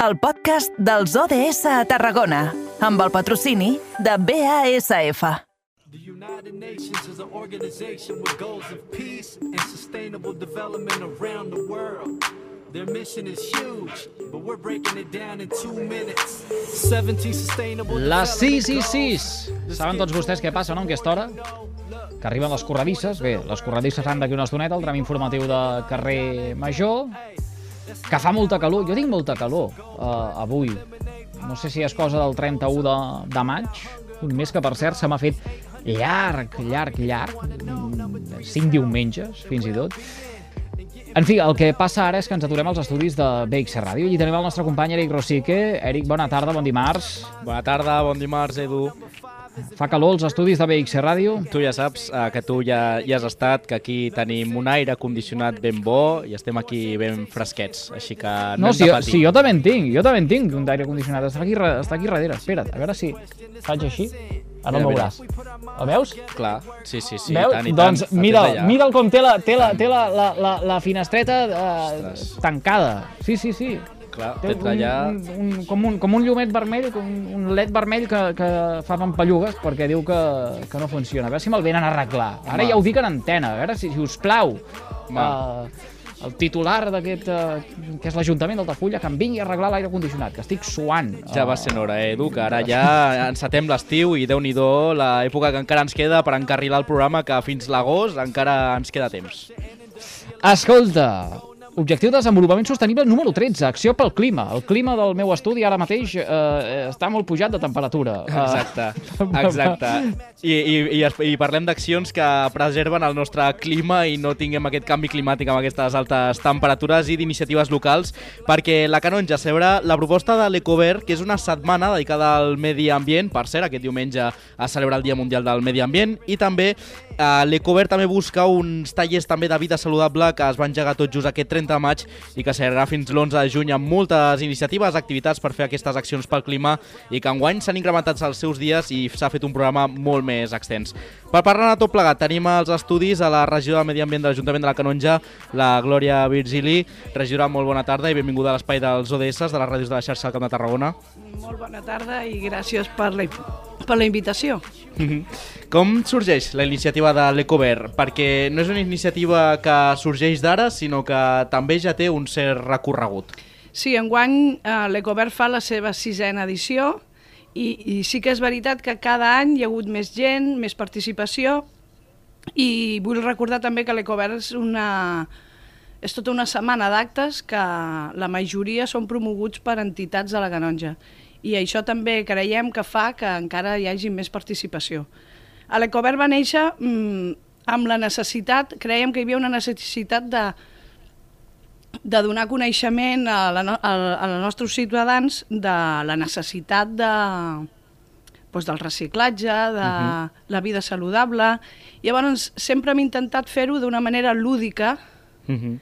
el podcast dels ODS a Tarragona, amb el patrocini de BASF. The United Nations is an organization with goals of peace and sustainable development around the world. Their mission is huge, but we're breaking it down in two minutes. 17 sustainable Les 6 i development 6. goals. Saben tots vostès què passa, no, en aquesta hora? Que arriben les corredisses. Bé, les corredisses fan d'aquí una estoneta, el tram informatiu de carrer Major, que fa molta calor. Jo tinc molta calor uh, avui. No sé si és cosa del 31 de, de maig, un mes que, per cert, se m'ha fet llarg, llarg, llarg. Mm, Cinc diumenges, fins i tot. En fi, el que passa ara és que ens aturem als estudis de BX Ràdio i tenim el nostre company Eric Rosique. Eric, bona tarda, bon dimarts. Bona tarda, bon dimarts, Edu. Fa calor als estudis de BX Ràdio? Tu ja saps eh, que tu ja hi has estat, que aquí tenim un aire condicionat ben bo i estem aquí ben fresquets, així que no, No, si, de jo- patir. si jo també en tinc, jo també en tinc un d'aire condicionat. Està aquí, està aquí darrere, espera't, a veure si faig així. Ara el Mira, veuràs. El veus? Clar, sí, sí, sí, Veus? i tant, i doncs tant. mira'l, Atenta ja. mira'l com té la, té la, té la, la, la, la finestreta eh, Ostres. tancada. Sí, sí, sí. Clar, Té allà... un, un, un, com, un, com un llumet vermell, com un led vermell que, que fa pampallugues perquè diu que, que no funciona. A veure si me'l venen a arreglar. Ara Home. ja ho dic en antena, a veure si, si us plau. Home. Uh, el titular d'aquest, uh, que és l'Ajuntament d'Altafulla, que em vingui a arreglar l'aire condicionat, que estic suant. Ja va sent hora, eh, Edu, que ara ja encetem l'estiu i déu nhi l'època que encara ens queda per encarrilar el programa, que fins l'agost encara ens queda temps. Escolta, objectiu de desenvolupament sostenible número 13, acció pel clima. El clima del meu estudi ara mateix eh, està molt pujat de temperatura. Eh, Exacte, exacte. I, i, i, i parlem d'accions que preserven el nostre clima i no tinguem aquest canvi climàtic amb aquestes altes temperatures i d'iniciatives locals, perquè la Canonja celebra la proposta de l'Ecovert, que és una setmana dedicada al medi ambient, per cert, aquest diumenge es celebra el Dia Mundial del Medi Ambient, i també eh, l'Ecovert també busca uns tallers també de vida saludable que es van engegar tot just aquest 30 de maig i que s'allargarà fins l'11 de juny amb moltes iniciatives, activitats per fer aquestes accions pel clima i que enguany s'han incrementat els seus dies i s'ha fet un programa molt més extens. Per parlar de tot plegat, tenim els estudis a la regió de Medi Ambient de l'Ajuntament de la Canonja, la Glòria Virgili. Regidora, molt bona tarda i benvinguda a l'espai dels ODS, de les ràdios de la xarxa del Camp de Tarragona. Molt bona tarda i gràcies per la, per la invitació. Com sorgeix la iniciativa de l'Ecovert? Perquè no és una iniciativa que sorgeix d'ara, sinó que també ja té un cert recorregut. Sí, enguany eh, l'Ecovert fa la seva sisena edició i, i sí que és veritat que cada any hi ha hagut més gent, més participació i vull recordar també que l'Ecovert és una... És tota una setmana d'actes que la majoria són promoguts per entitats de la Canonja. I això també creiem que fa que encara hi hagi més participació. A l'Ecovert va néixer mm, amb la necessitat, creiem que hi havia una necessitat de, de donar coneixement a, la, a, a els nostres ciutadans de la necessitat de, doncs, del reciclatge, de uh -huh. la vida saludable. Llavors, sempre hem intentat fer-ho d'una manera lúdica Uh -huh.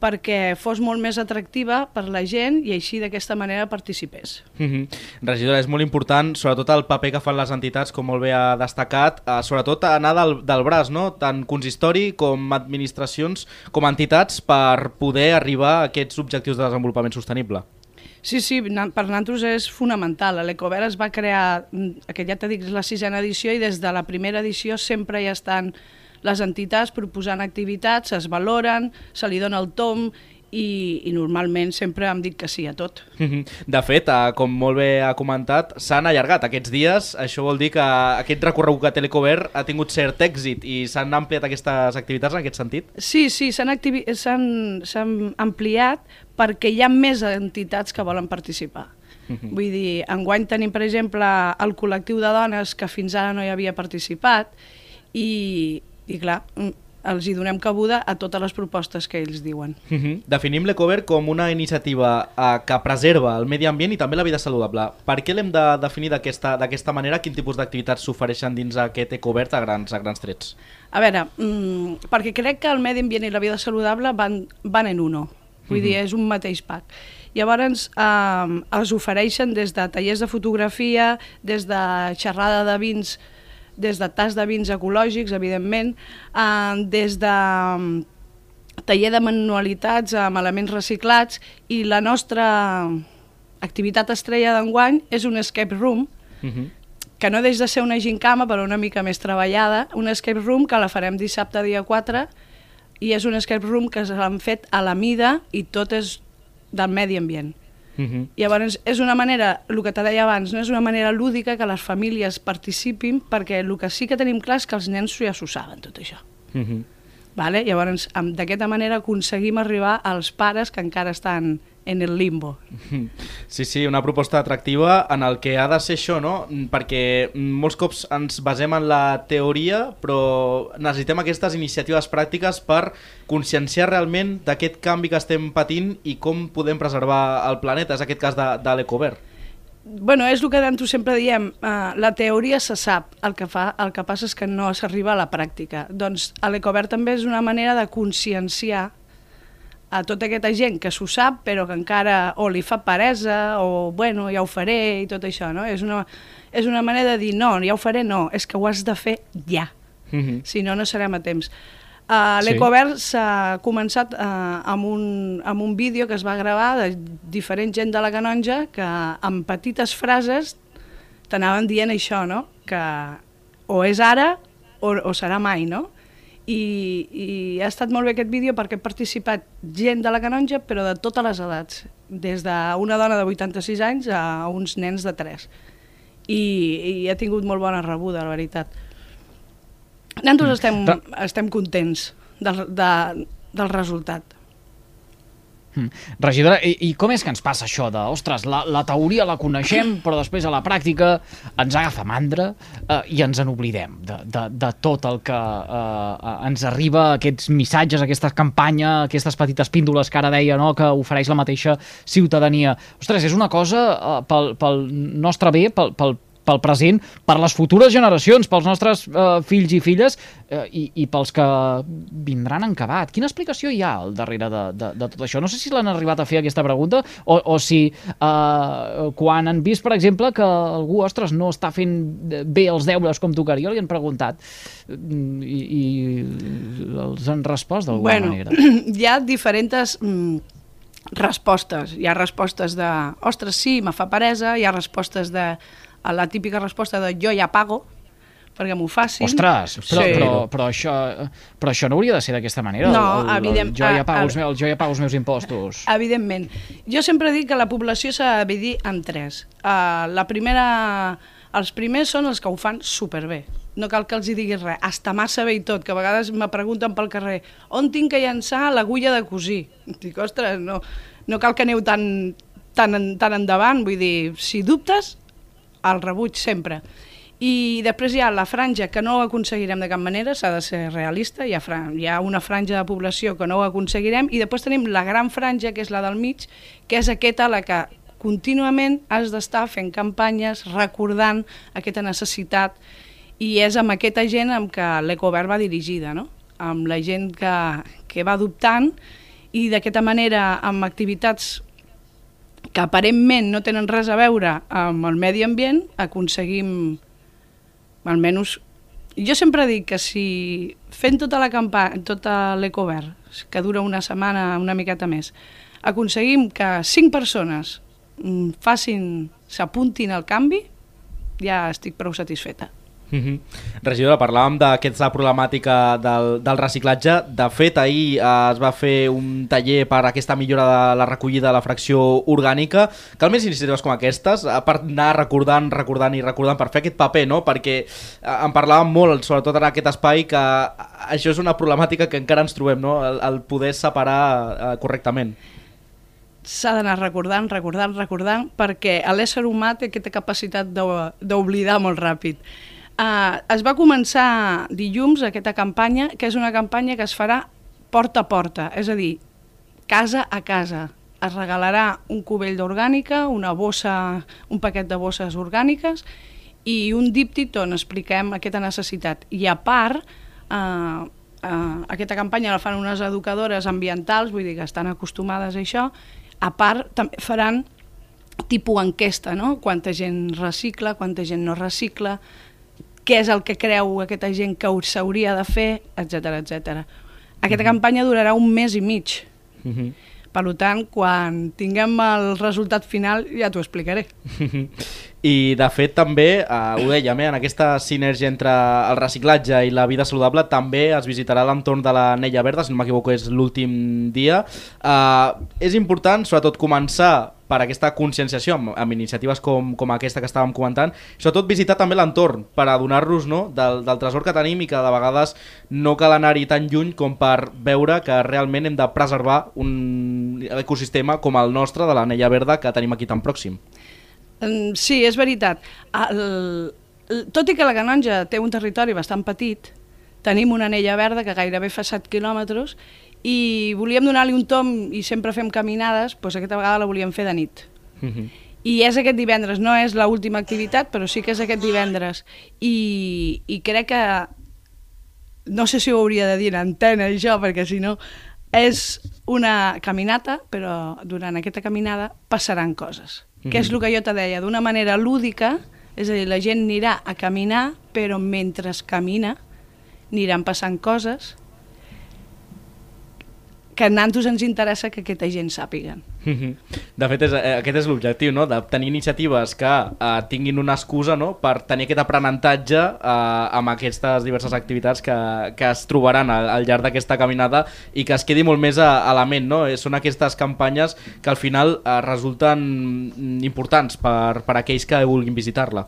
Perquè fos molt més atractiva per la gent i així d'aquesta manera participés. Mm -hmm. Regidora, és molt important, sobretot el paper que fan les entitats, com molt bé ha destacat, eh, sobretot anar del, del braç, no? tant consistori com administracions, com entitats, per poder arribar a aquests objectius de desenvolupament sostenible. Sí, sí, per nosaltres és fonamental. L'Ecovert es va crear, mm, que ja t'he dit, la sisena edició i des de la primera edició sempre hi estan les entitats proposant activitats, es valoren, se li dona el tom i, i normalment sempre hem dit que sí a tot. Mhm. De fet, eh, com molt bé ha comentat, s'han allargat aquests dies. Això vol dir que aquest recorregut que té l'Ecovert ha tingut cert èxit i s'han ampliat aquestes activitats en aquest sentit? Sí, sí, s'han activi- ampliat perquè hi ha més entitats que volen participar. Vull dir, enguany tenim, per exemple, el col·lectiu de dones que fins ara no hi havia participat i, i clar, mm, els hi donem cabuda a totes les propostes que ells diuen. Mhm. Definim l'Ecovert com una iniciativa eh, que preserva el medi ambient i també la vida saludable. Per què l'hem de definir d'aquesta manera? Quin tipus d'activitats s'ofereixen dins aquest Ecovert a grans, a grans trets? A veure, mm, perquè crec que el medi ambient i la vida saludable van, van en uno. Vull dir, és un mateix pack. Llavors, eh, es ofereixen des de tallers de fotografia, des de xerrada de vins, des de tas de vins ecològics, evidentment, eh, des de mm, taller de manualitats amb elements reciclats i la nostra activitat estrella d'enguany és un escape room, Mhm. que no deix de ser una gincama, però una mica més treballada, un escape room que la farem dissabte dia 4, i és un escape room que s'han fet a la mida i tot és del medi ambient. Mhm. Llavors, és una manera, el que te deia abans, no és una manera lúdica que les famílies participin, perquè el que sí que tenim clar és que els nens ja s'ho saben, tot això. Mhm. Vale? Llavors, d'aquesta manera aconseguim arribar als pares que encara estan en el limbo. Sí, sí, una proposta atractiva en el que ha de ser això, no? Perquè molts cops ens basem en la teoria, però necessitem aquestes iniciatives pràctiques per conscienciar realment d'aquest canvi que estem patint i com podem preservar el planeta. És aquest cas de, de l'Ecovert. bueno, és el que tanto sempre diem, uh, la teoria se sap, el que, fa, el que passa és que no s'arriba a la pràctica. Doncs a l'Ecovert també és una manera de conscienciar a tota aquesta gent que s'ho sap però que encara o li fa peresa o bueno, ja ho faré i tot això, no? És una, és una manera de dir no, ja ho faré, no, és que ho has de fer ja, Mhm. si no, no serem a temps. Uh, Sí. L'Ecovert s'ha començat uh, amb, un, amb un vídeo que es va gravar de diferent gent de la Canonja que amb petites frases t'anaven dient això, no? Que o és ara o, o serà mai, no? I, I ha estat molt bé aquest vídeo perquè ha participat gent de la Canonja, però de totes les edats, des d'una dona de 86 anys a uns nens de 3. I, i ha tingut molt bona rebuda, la veritat. Nosaltres estem, Però- estem contents del, de, del resultat. Mm. Regidora, i, i com és que ens passa això de, ostres, la, la teoria la coneixem, però després a la pràctica ens agafa mandra eh, i ens en oblidem de, de, de tot el que eh, ens arriba, aquests missatges, aquesta campanya, aquestes petites píndoles que ara deia no, que ofereix la mateixa ciutadania. Ostres, és una cosa eh, pel, pel nostre bé, pel, pel, pel present, per les futures generacions, pels nostres eh, fills i filles eh, i, i pels que vindran en acabat. Quina explicació hi ha al darrere de, de, de tot això? No sé si l'han arribat a fer aquesta pregunta o, o si eh, quan han vist, per exemple, que algú, ostres, no està fent bé els deures com tocaria, li han preguntat mm, i, i els han respost d'alguna bueno, manera. hi ha diferents mm, respostes. Hi ha respostes de, ostres, sí, me fa peresa, hi ha respostes de, a la típica resposta de jo ja pago, perquè m'ho facin. Ostres, però, Sí. però, però, això, però això no hauria de ser d'aquesta manera. No, el, el, evident- el, jo, ja pago els meus, jo ja pago els meus impostos. Evidentment. Jo sempre dic que la població s'ha de dividir en tres. Uh, la primera... Els primers són els que ho fan superbé. No cal que els hi diguis res, hasta massa bé i tot, que a vegades me pregunten pel carrer on tinc que llançar l'agulla de cosir? Dic, ostres, no, no cal que aneu tan, tan, tan endavant, vull dir, si dubtes, el rebuig sempre. I després hi ha la franja que no ho aconseguirem de cap manera, s'ha de ser realista, hi ha, hi ha una franja de població que no ho aconseguirem, i després tenim la gran franja, que és la del mig, que és aquesta la que contínuament has d'estar fent campanyes, recordant aquesta necessitat, i és amb aquesta gent amb què l'Ecovert va dirigida, no? amb la gent que, que va adoptant, i d'aquesta manera, amb activitats que aparentment no tenen res a veure amb el medi ambient, aconseguim, almenys... Jo sempre dic que si fent tota la campanya, tota l'ecovert, que dura una setmana, una miqueta més, aconseguim que cinc persones mm, facin, s'apuntin al canvi, ja estic prou satisfeta. Mm -hmm. Regidora, parlàvem d'aquesta problemàtica del, del reciclatge. De fet, ahir eh, es va fer un taller per aquesta millora de la recollida de la fracció orgànica. Cal més iniciatives com aquestes, a part anar recordant, recordant i recordant per fer aquest paper, no? Perquè eh, en parlàvem molt, sobretot en aquest espai, que això és una problemàtica que encara ens trobem, no? El, el poder separar eh, correctament. s'ha d'anar recordant, recordant, recordant, perquè l'ésser humà té aquesta capacitat d'o- d'oblidar molt ràpid. Uh, es va començar dilluns aquesta campanya, que és una campanya que es farà porta a porta, és a dir, casa a casa. Es regalarà un cubell d'orgànica, una bossa, un paquet de bosses orgàniques i un díptic on expliquem aquesta necessitat. I a part, eh, eh, aquesta campanya la fan unes educadores ambientals, vull dir que estan acostumades a això, a part també faran tipus enquesta, no? Quanta gent recicla, quanta gent no recicla, què és el que creu aquesta gent que ho- s'hauria de fer, etc etc. Aquesta campanya durarà un mes i mig, Mm -hmm. Per tant, quan tinguem el resultat final ja t'ho explicaré. I de fet també, eh, ho dèiem, eh, en aquesta sinergia entre el reciclatge i la vida saludable també es visitarà l'entorn de la Nella Verda, si no m'equivoco és l'últim dia. Eh, és important sobretot començar per aquesta conscienciació amb, amb iniciatives com, com aquesta que estàvem comentant, sobretot visitar també l'entorn per adonar-nos no, del, del tresor que tenim i que de vegades no cal anar-hi tan lluny com per veure que realment hem de preservar un ecosistema com el nostre de la Nella Verda que tenim aquí tan pròxim. Sí, és veritat. El, tot i que la Canonja té un territori bastant petit, tenim una anella verda que gairebé fa 7 quilòmetres i volíem donar-li un tom i sempre fem caminades, doncs aquesta vegada la volíem fer de nit. I és aquest divendres, no és l'última activitat, però sí que és aquest divendres. I, i crec que, no sé si ho hauria de dir en antena això, perquè si no, és una caminata, però durant aquesta caminada passaran coses. Que és el que jo te deia, d'una manera lúdica, és a dir, la gent anirà a caminar, però mentre camina aniran passant coses que a nantos ens interessa que aquesta gent sàpiguen. De fet, és, eh, aquest és l'objectiu, no? de tenir iniciatives que eh, tinguin una excusa no? per tenir aquest aprenentatge eh, amb aquestes diverses activitats que, que es trobaran al, al llarg d'aquesta caminada i que es quedi molt més a, a la ment. No? Eh, Són aquestes campanyes que al final eh, resulten importants per, per aquells que vulguin visitar-la.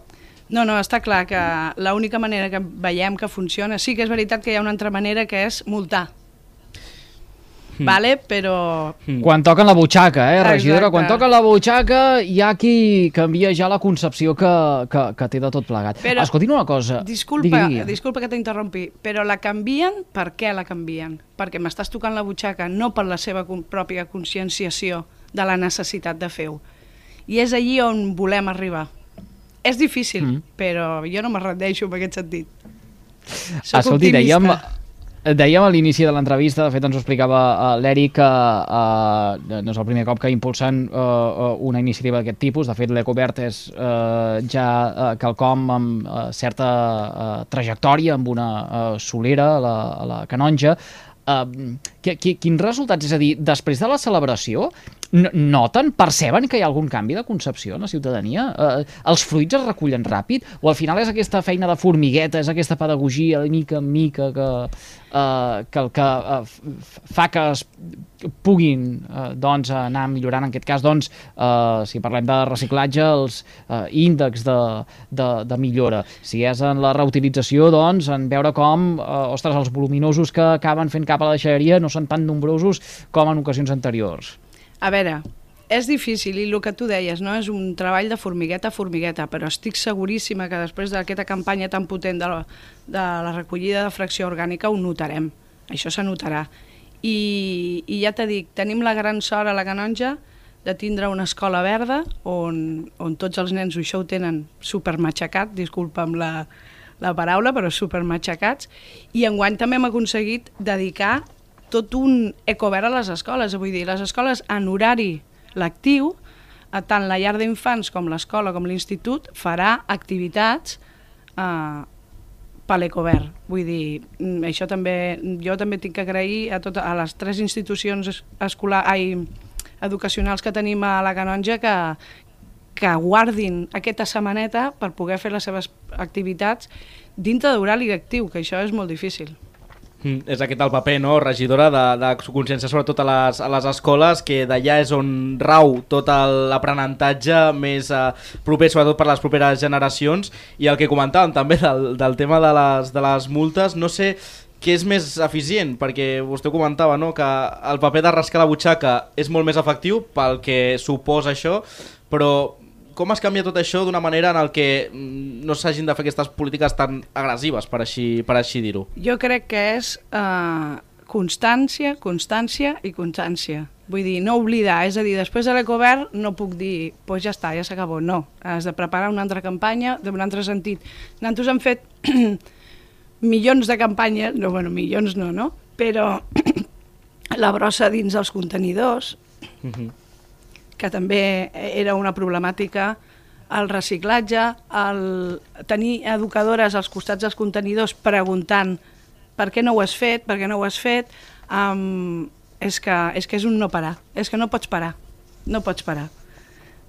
No, no, està clar que l'única manera que veiem que funciona, sí que és veritat que hi ha una altra manera que és multar. Vale? Però Quan toquen la butxaca, eh, regidora? Exacte. Quan toquen la butxaca hi ha qui canvia ja la concepció que, que, que té de tot plegat. Però- Escolti'm una cosa. Disculpa, Digui, digui. disculpa que t'interrompi, però la canvien per què la canvien? Perquè m'estàs tocant la butxaca no per la seva pròpia conscienciació de la necessitat de fer-ho. I és allí on volem arribar. És difícil, Mm. mm. però jo no me rendeixo en aquest sentit. Soc Escolti, optimista. dèiem, dèiem a l'inici de l'entrevista, de fet ens ho explicava uh, l'Eric, que uh, no és el primer cop que impulsen uh, una iniciativa d'aquest tipus, de fet l'Ecovert és uh, ja uh, quelcom amb uh, certa uh, trajectòria, amb una uh, solera la, la canonja, Uh, qui, qui, quins resultats? És a dir, després de la celebració, noten, perceben que hi ha algun canvi de concepció en la ciutadania? Uh, els fruits es recullen ràpid? O al final és aquesta feina de formigueta, és aquesta pedagogia de mica en mica que, uh, que que uh, fa que es puguin uh, doncs, anar millorant, en aquest cas, doncs, uh, si parlem de reciclatge, els uh, índexs de, de, de millora. Si és en la reutilització, doncs, en veure com, uh, ostres, els voluminosos que acaben fent cap a la deixalleria no són tan nombrosos com en ocasions anteriors. A veure, és difícil i el que tu deies, no? és un treball de formigueta a formigueta, però estic seguríssima que després d'aquesta campanya tan potent de la, de la recollida de fracció orgànica ho notarem, això se notarà. I, I ja t'he dic, tenim la gran sort a la Canonja de tindre una escola verda on, on tots els nens això ho tenen supermatxacat, disculpa'm la, la paraula, però supermatxacats, i enguany també hem aconseguit dedicar tot un ecovert a les escoles, vull dir, les escoles en horari lectiu, a tant la llar d'infants com l'escola com l'institut farà activitats eh, per l'ecovert. Vull dir, mm, això també, jo també tinc que agrair a, tot, a les tres institucions es- escolar, ai, educacionals que tenim a la Canonja que, que guardin aquesta setmaneta per poder fer les seves activitats dintre d'horari lectiu, que això és molt difícil. Mm, és aquest el paper, no, regidora, de, de consciència sobretot a les, a les escoles, que d'allà és on rau tot l'aprenentatge més eh, proper, sobretot per les properes generacions, i el que comentàvem també del, del tema de les, de les multes, no sé què és més eficient, perquè vostè comentava, no? que el paper de rascar la butxaca és molt més efectiu pel que suposa això, però com es canvia tot això d'una manera en el que mm, no s'hagin de fer aquestes polítiques tan agressives, per així, per així dir-ho? Jo crec que és eh, constància, constància i constància. Vull dir, no oblidar, és a dir, després de l'ecovert no puc dir, doncs pues ja està, ja s'acabó. No, has de preparar una altra campanya d'un altre sentit. Nosaltres hem fet milions de campanyes, no, bueno, milions no, no? Però la brossa dins els contenidors, que també era una problemàtica, el reciclatge, el tenir educadores als costats dels contenidors preguntant per què no ho has fet, per què no ho has fet, um, és que, és que és un no parar, és que no pots parar, no pots parar.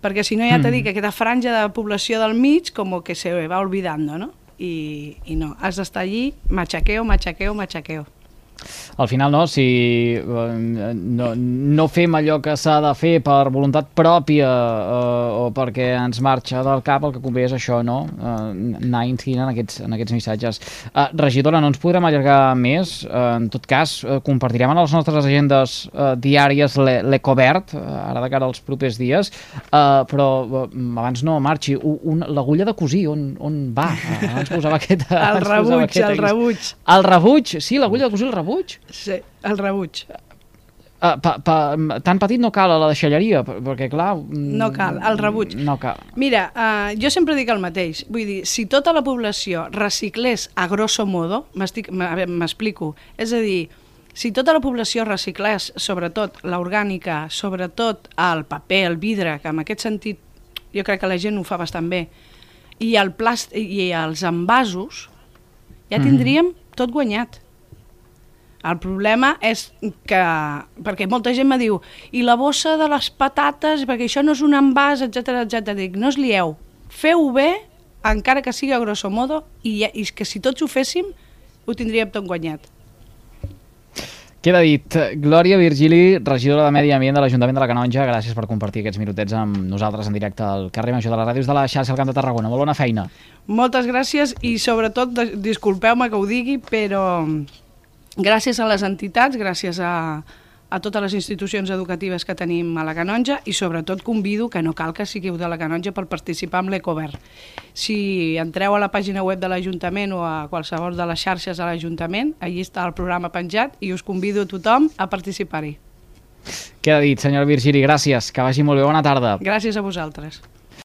Perquè si no ja t'he dit que aquesta franja de població del mig com que se va olvidando, ¿no? I, i no, has d'estar allí, machaqueo, machaqueo, machaqueo. Al final no, si eh, no, no fem allò que s'ha de fer per voluntat pròpia eh, o perquè ens marxa del cap, el que convé és això, no? Eh, anar incidint en aquests, en aquests missatges. Eh, regidora, no ens podrem allargar més. Eh, en tot cas, eh, compartirem en les nostres agendes eh, diàries l'Ecobert, eh, ara de cara als propers dies, eh, però eh, abans no marxi, un, l'agulla de cosir, on, on va? Eh, abans posava aquest... El rebuig, el rebuig. El rebuig, sí, l'agulla de cosir, el rebuig. Sí, el rebuig. Uh, pa, pa, tan petit no cal a la deixalleria, perquè clar... mm, No cal, el rebuig. No cal. Mira, uh, jo sempre dic el mateix. Vull dir, si tota la població reciclés a grosso modo, m'explico, és a dir, si tota la població reciclés, sobretot l'orgànica, sobretot el paper, el vidre, que en aquest sentit jo crec que la gent ho fa bastant bé, i el plast i els envasos, ja tindríem tot guanyat. El problema és que, perquè molta gent me diu, i la bossa de les patates, perquè això no és un envàs, etc etc. Dic, no us lieu, feu bé, encara que sigui a grosso modo, i, i que si tots ho féssim, ho tindríem tot guanyat. Queda dit. Glòria Virgili, regidora de Medi Ambient de l'Ajuntament de la Canonja, gràcies per compartir aquests minutets amb nosaltres en directe al carrer Major de les Ràdios de la xarxa al Camp de Tarragona. Molt bona feina. Moltes gràcies i sobretot, disculpeu-me que ho digui, però gràcies a les entitats, gràcies a, a totes les institucions educatives que tenim a la Canonja i sobretot convido que no cal que sigueu de la Canonja per participar en l'Ecovert. Si entreu a la pàgina web de l'Ajuntament o a qualsevol de les xarxes de l'Ajuntament, allí està el programa penjat i us convido a tothom a participar-hi. Queda dit, senyora Virgili, gràcies. Que vagi molt bé. Bona tarda. Gràcies a vosaltres.